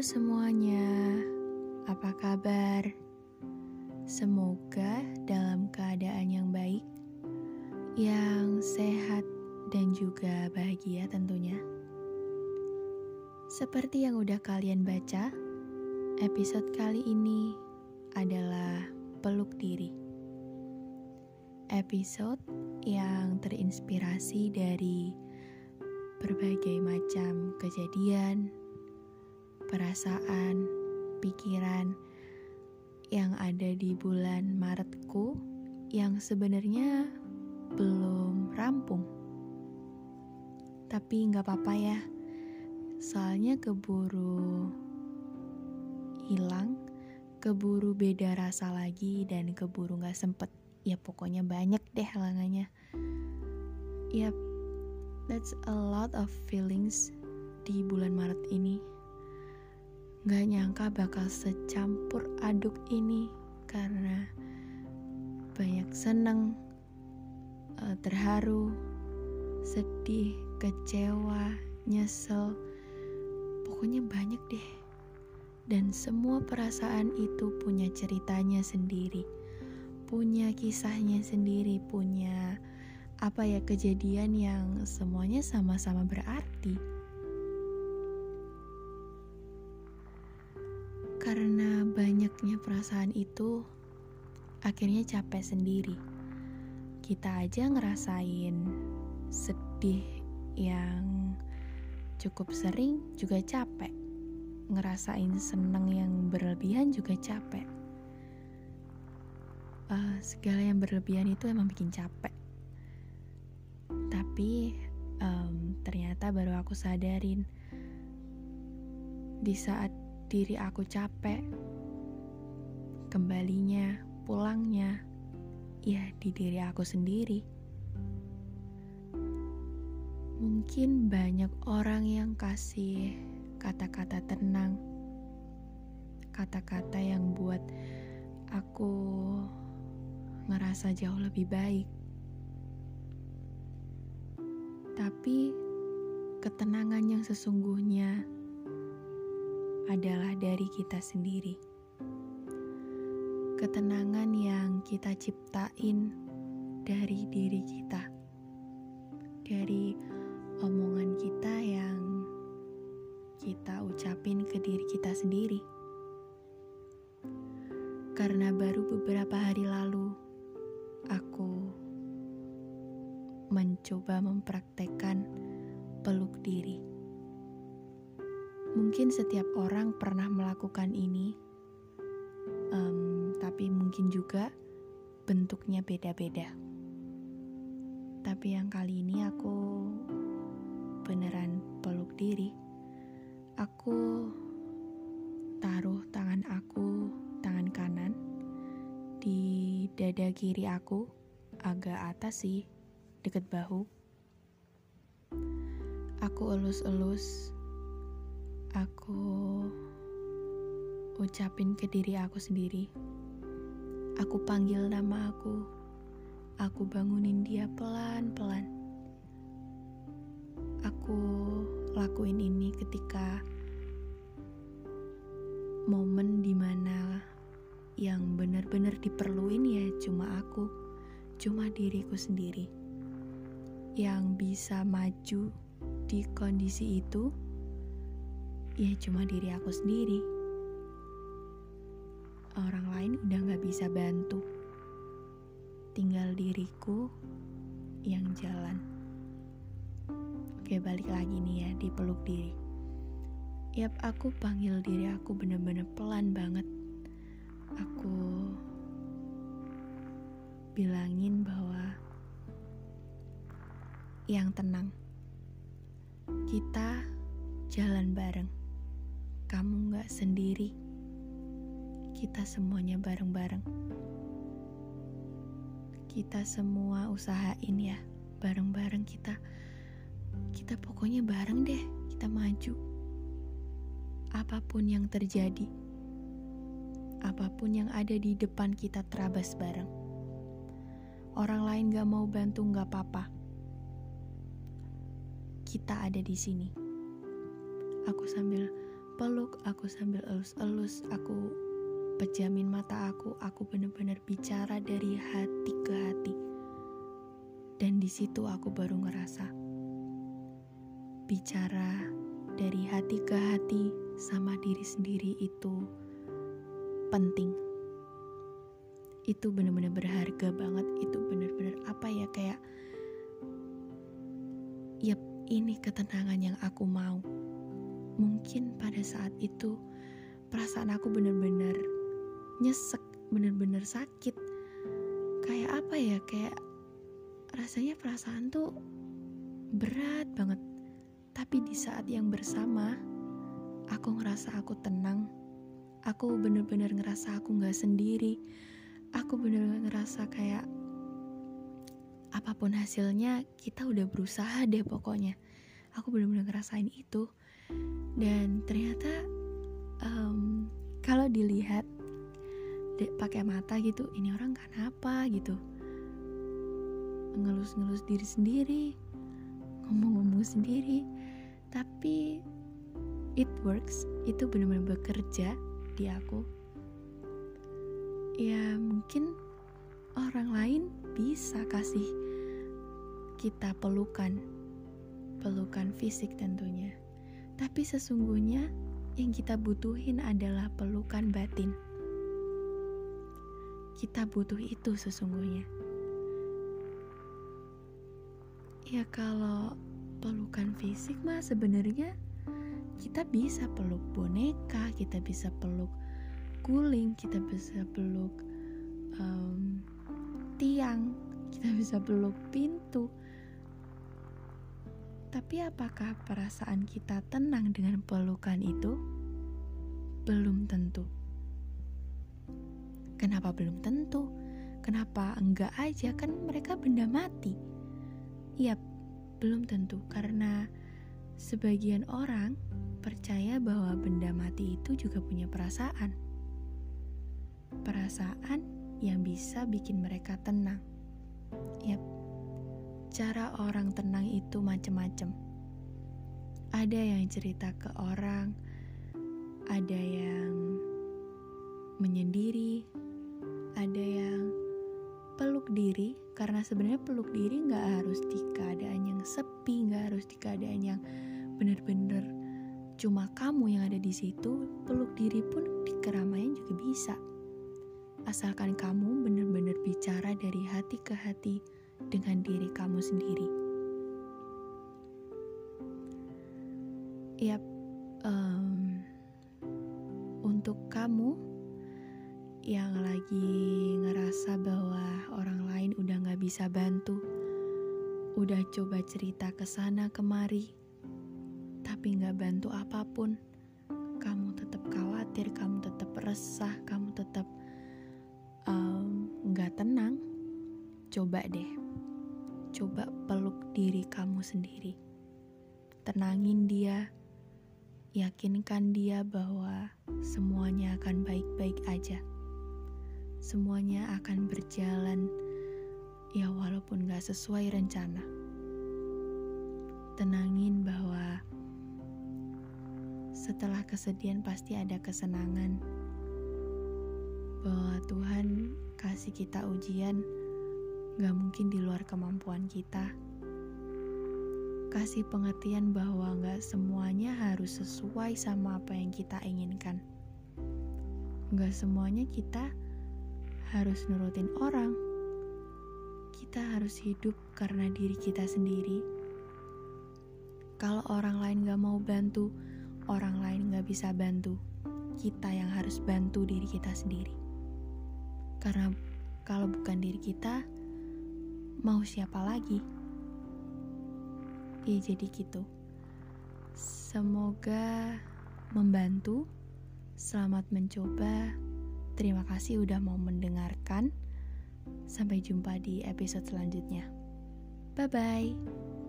Semuanya, apa kabar? Semoga dalam keadaan yang baik, yang sehat, dan juga bahagia tentunya. Seperti yang udah kalian baca, episode kali ini adalah peluk diri. Episode yang terinspirasi dari berbagai macam kejadian, perasaan, pikiran yang ada di bulan Maretku yang sebenarnya belum rampung. Tapi nggak apa-apa ya, soalnya keburu hilang, keburu beda rasa lagi dan keburu nggak sempet. Ya pokoknya banyak deh halangannya. Yap, that's a lot of feelings di bulan Maret ini. Gak nyangka bakal secampur aduk ini karena banyak seneng, eh, terharu, sedih, kecewa, nyesel, pokoknya banyak deh. Dan semua perasaan itu punya ceritanya sendiri, punya kisahnya sendiri, punya apa ya kejadian yang semuanya sama-sama berarti. Karena banyaknya perasaan itu, akhirnya capek sendiri. Kita aja ngerasain sedih yang cukup sering juga capek. Ngerasain seneng yang berlebihan juga capek. Uh, segala yang berlebihan itu emang bikin capek. Tapi um, ternyata baru aku sadarin di saat diri aku capek. Kembalinya, pulangnya, ya di diri aku sendiri. Mungkin banyak orang yang kasih kata-kata tenang, kata-kata yang buat aku ngerasa jauh lebih baik. Tapi ketenangan yang sesungguhnya adalah dari kita sendiri. Ketenangan yang kita ciptain dari diri kita, dari omongan kita yang kita ucapin ke diri kita sendiri. Karena baru beberapa hari lalu aku mencoba mempraktekkan peluk diri. Mungkin setiap orang pernah melakukan ini, um, tapi mungkin juga bentuknya beda-beda. Tapi yang kali ini aku beneran peluk diri. Aku taruh tangan aku, tangan kanan, di dada kiri aku, agak atas sih, deket bahu. Aku elus-elus Aku ucapin ke diri aku sendiri. Aku panggil nama aku. Aku bangunin dia pelan-pelan. Aku lakuin ini ketika momen di mana yang benar-benar diperluin ya cuma aku, cuma diriku sendiri yang bisa maju di kondisi itu ya cuma diri aku sendiri. Orang lain udah gak bisa bantu. Tinggal diriku yang jalan. Oke balik lagi nih ya di peluk diri. Yap aku panggil diri aku bener-bener pelan banget. Aku bilangin bahwa yang tenang. Kita jalan bareng kamu gak sendiri. Kita semuanya bareng-bareng. Kita semua usahain ya, bareng-bareng kita. Kita pokoknya bareng deh, kita maju. Apa pun yang terjadi, apa pun yang ada di depan kita terabas bareng. Orang lain gak mau bantu gak apa-apa. Kita ada di sini. Aku sambil peluk, aku sambil elus-elus, aku pejamin mata aku, aku benar-benar bicara dari hati ke hati. Dan di situ aku baru ngerasa bicara dari hati ke hati sama diri sendiri itu penting. Itu benar-benar berharga banget, itu benar-benar apa ya kayak Yap, ini ketenangan yang aku mau. Mungkin pada saat itu perasaan aku benar-benar nyesek, benar-benar sakit. Kayak apa ya? Kayak rasanya perasaan tuh berat banget. Tapi di saat yang bersama, aku ngerasa aku tenang. Aku benar-benar ngerasa aku nggak sendiri. Aku benar-benar ngerasa kayak apa pun hasilnya kita udah berusaha deh pokoknya aku benar-benar ngerasain itu dan ternyata um, kalau dilihat pakai mata gitu ini orang kenapa? gitu. Ngelus-ngelus diri sendiri ngomong-ngomong sendiri. Tapi it works itu benar-benar bekerja di aku. Ya mungkin orang lain bisa kasih kita pelukan, pelukan fisik tentunya. Tapi sesungguhnya yang kita butuhin adalah pelukan batin. Kita butuh itu sesungguhnya. Ya kalau pelukan fisik mah sebenarnya kita bisa peluk boneka, kita bisa peluk guling, kita bisa peluk um, tiang, kita bisa peluk pintu, tapi apakah perasaan kita tenang dengan pelukan itu? Belum tentu. Kenapa belum tentu? Kenapa enggak aja? Kan mereka benda mati. Iya, belum tentu karena sebagian orang percaya bahwa benda mati itu juga punya perasaan. Perasaan yang bisa bikin mereka tenang. Yap, cara orang tenang itu macam-macam. Ada yang cerita ke orang, ada yang menyendiri, ada yang peluk diri karena sebenarnya peluk diri nggak harus di keadaan yang sepi, nggak harus di keadaan yang benar-benar cuma kamu yang ada di situ. Peluk diri pun di keramaian juga bisa. Asalkan kamu benar-benar bicara dari hati ke hati dengan diri kamu sendiri. Yap, um, untuk kamu yang lagi ngerasa bahwa orang lain udah gak bisa bantu, udah coba cerita ke sana kemari, tapi gak bantu apa pun, kamu tetap khawatir, kamu tetap resah, coba peluk diri kamu sendiri. Tenangin dia, yakinkan dia bahwa semuanya akan baik-baik aja. Semuanya akan berjalan, ya walaupun gak sesuai rencana. Tenangin bahwa setelah kesedihan pasti ada kesenangan. Bahwa Tuhan kasih kita ujian gak mungkin di luar kemampuan kita. Kasih pengertian bahwa gak semuanya harus sesuai sama apa yang kita inginkan. Gak semuanya kita harus nurutin orang. Kita harus hidup karena diri kita sendiri. Kalau orang lain gak mau bantu, orang lain gak bisa bantu. Kita yang harus bantu diri kita sendiri. Karena kalau bukan diri kita, mau siapa lagi? Ya jadi gitu. Semoga membantu. Selamat mencoba. Terima kasih udah mau mendengarkan. Sampai jumpa di episode selanjutnya. Bye bye.